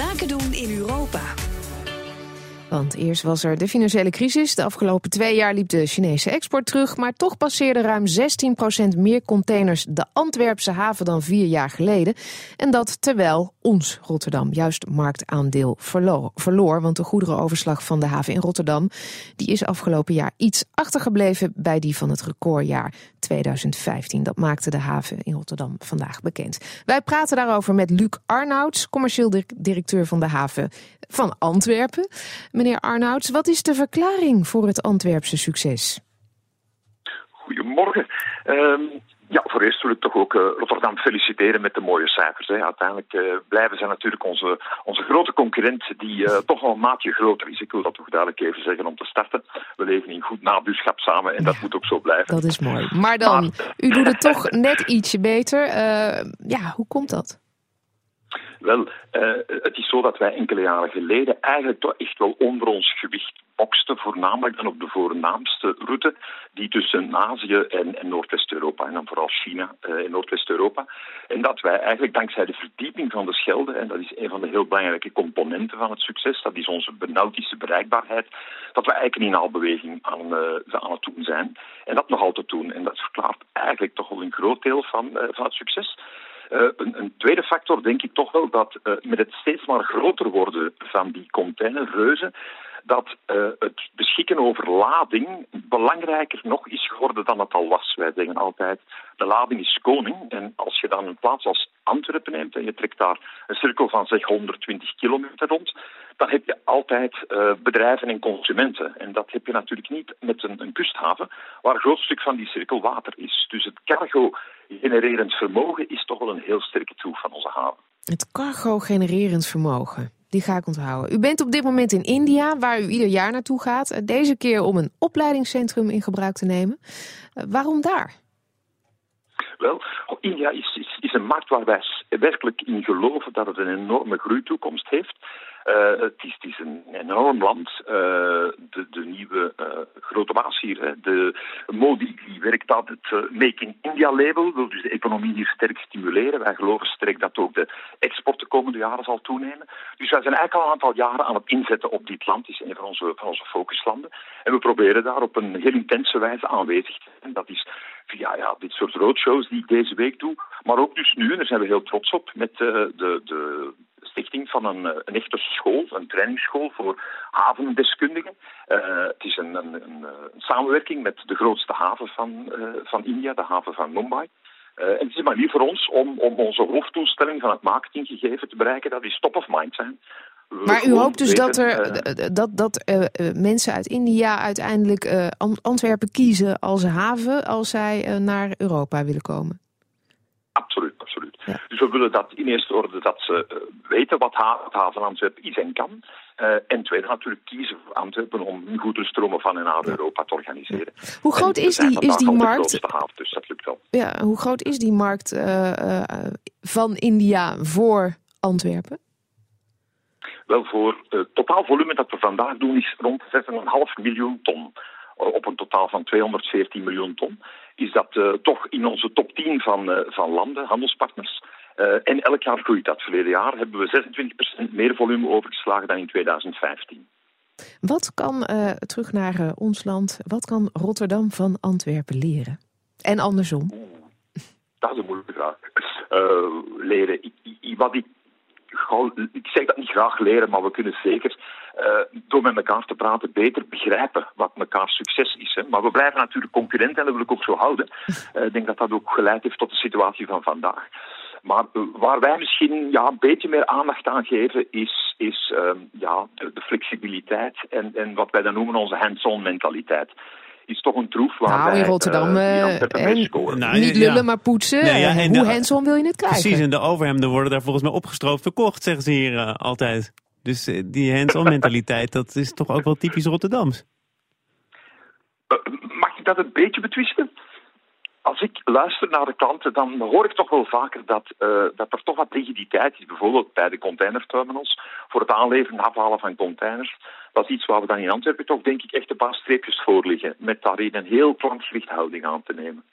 Zaken doen in Europa. Want eerst was er de financiële crisis. De afgelopen twee jaar liep de Chinese export terug. Maar toch passeerden ruim 16% meer containers de Antwerpse haven dan vier jaar geleden. En dat terwijl ons Rotterdam juist marktaandeel verloor. want de goederenoverslag van de haven in Rotterdam die is afgelopen jaar iets achtergebleven bij die van het recordjaar 2015. Dat maakte de haven in Rotterdam vandaag bekend. Wij praten daarover met Luc Arnouds, commercieel directeur van de haven van Antwerpen. Meneer Arnouds, wat is de verklaring voor het Antwerpse succes? Goedemorgen. Um, ja, voor eerst wil ik toch ook uh, Rotterdam feliciteren met de mooie cijfers. Hè. Uiteindelijk uh, blijven ze natuurlijk onze, onze grote concurrent, die uh, toch wel een maatje groter is. Ik wil dat toch duidelijk even zeggen om te starten. We leven in goed nabuurschap samen en dat moet ook zo blijven. Dat is mooi. Maar dan, maar, u doet het toch net ietsje beter. ja, hoe komt dat? Wel, uh, het is zo dat wij enkele jaren geleden eigenlijk toch echt wel onder ons gewicht boksten, voornamelijk dan op de voornaamste route die tussen Azië en, Noordwest-Europa, en dan vooral China uh, en Noordwest-Europa. En dat wij eigenlijk dankzij de verdieping van de Schelde, en dat is een van de heel belangrijke componenten van het succes, dat is onze benautische bereikbaarheid, dat we eigenlijk een inhaalbeweging aan, uh, aan het doen zijn. En dat nog altijd doen. En dat verklaart eigenlijk toch wel een groot deel van, van het succes. Uh, een, een, tweede factor denk ik toch wel dat uh, met het steeds maar groter worden van die containerreuzen, dat uh, het beschikken over lading belangrijker nog is geworden dan het al was. Wij zeggen altijd, de lading is koning. En als je dan een plaats als Antwerpen neemt en je trekt daar een cirkel van zeg 120 kilometer rond, dan heb je altijd bedrijven en consumenten. En dat heb je natuurlijk niet met een, een kusthaven, waar een groot stuk van die cirkel water is. Dus het cargo-genererend vermogen is toch wel een heel sterke troef van onze haven. Het cargo-genererend vermogen. Die ga ik onthouden. U bent op dit moment in India, waar u ieder jaar naartoe gaat. Deze keer om een opleidingscentrum in gebruik te nemen. Uh, waarom daar? Wel, India is, is, is, een markt waar wij werkelijk in geloven dat het een enorme groeitoekomst heeft. Uh, het, is, is, een enorm land. Uh, de, de, nieuwe uh, grote baas hier, hè, de Modi, die werkt aan het Make in India label, wil dus de economie hier sterk stimuleren. Wij geloven sterk dat ook de export de komende jaren zal toenemen. Dus wij zijn eigenlijk al een aantal jaren aan het inzetten op dit land. Het is een van onze, van onze focuslanden. En we proberen daar op een heel intense wijze aanwezig te zijn. Dat is via ja, dit soort roadshows die ik deze week doe. Maar ook dus nu, en daar zijn we heel trots op, met de, de, de stichting van een, een echte school, een trainingsschool voor havendeskundigen. Uh, het is een, een, een, samenwerking met de grootste haven van, van India, de haven van Mumbai. En het is een manier voor ons om, om onze hoofddoelstelling van het marketinggegeven te bereiken, dat is top of mind zijn. Maar u hoopt dus dat, er, dat, dat mensen uit India uiteindelijk Antwerpen kiezen als haven als zij naar Europa willen komen? Absoluut, absoluut. Ja. Dus we willen dat in eerste orde dat ze weten wat het haven Antwerpen is en kan. En tweede natuurlijk kiezen voor Antwerpen om goede stromen van en naar. Europa te organiseren. Hoe groot is die, is die markt? Haven, dus dat lukt wel. Ja, hoe groot is die markt van India voor Antwerpen? Wel, voor het totaal volume dat we vandaag doen is rond 6,5 miljoen ton. Op een totaal van 214 miljoen ton is dat uh, toch in onze top 10 van, uh, van landen, handelspartners. Uh, en elk jaar groeit dat. Verleden jaar hebben we 26% meer volume overgeslagen dan in 2015. Wat kan, terug naar ons land, wat kan Rotterdam van Antwerpen leren? En andersom? Dat is een moeilijke vraag. leren. I, I, wat ik ik zeg dat graag leren, maar we kunnen zeker uh, door met elkaar te praten beter begrijpen wat elkaar succes is. Hè. Maar we blijven natuurlijk concurrenten en dat wil ik ook zo houden. Uh, ik denk dat dat ook geleid heeft tot de situatie van vandaag. Maar uh, waar wij misschien ja, een beetje meer aandacht aan geven, is, is ja, de, de, flexibiliteit en, en wat wij dan noemen onze hands-on mentaliteit is toch een troef waar nou, in Rotterdam uh, en, nou, niet lullen ja. maar poetsen. Ja, ja, en hoe hands-on wil je het krijgen? Precies, en de overhemden worden daar volgens mij opgestroopt verkocht, zeggen ze hier uh, altijd. Dus uh, die hands-on mentaliteit, dat is toch ook wel typisch Rotterdams. mag ik dat een beetje betwisten? Als ik luister naar de klanten, dan hoor ik toch wel vaker dat, uh, dat er toch wat rigiditeit is. Bijvoorbeeld bij de containerterminals, voor het aanleveren en afhalen van containers. Dat is iets waar we dan in Antwerpen toch, denk ik, echt een paar streepjes voor liggen. Met daarin een heel klantgerichte houding aan te nemen.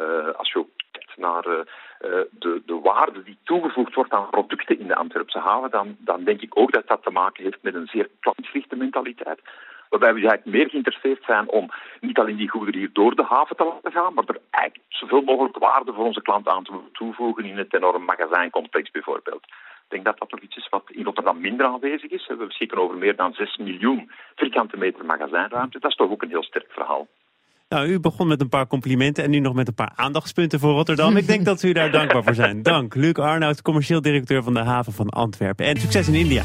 Uh, als je kijkt naar de, de waarde die toegevoegd wordt aan producten in de Antwerpse haven, dan, dan denk ik ook dat dat te maken heeft met een zeer klantgerichte mentaliteit. Waarbij we eigenlijk meer geïnteresseerd zijn om niet alleen die goederen hier door de haven te laten gaan, maar er eigenlijk zoveel mogelijk waarde voor onze klant aan te toevoegen in het enorme magazijncomplex bijvoorbeeld. Ik denk dat dat toch iets is wat in Rotterdam minder aanwezig is. We beschikken over meer dan 6 miljoen vierkante meter magazijnruimte. Dat is toch ook een heel sterk verhaal. Nou, u begon met een paar complimenten en nu nog met een paar aandachtspunten voor Rotterdam. Ik denk dat u daar dankbaar voor zijn. Dank, Luc Arnoud, commercieel directeur van de haven van Antwerpen. En succes in India.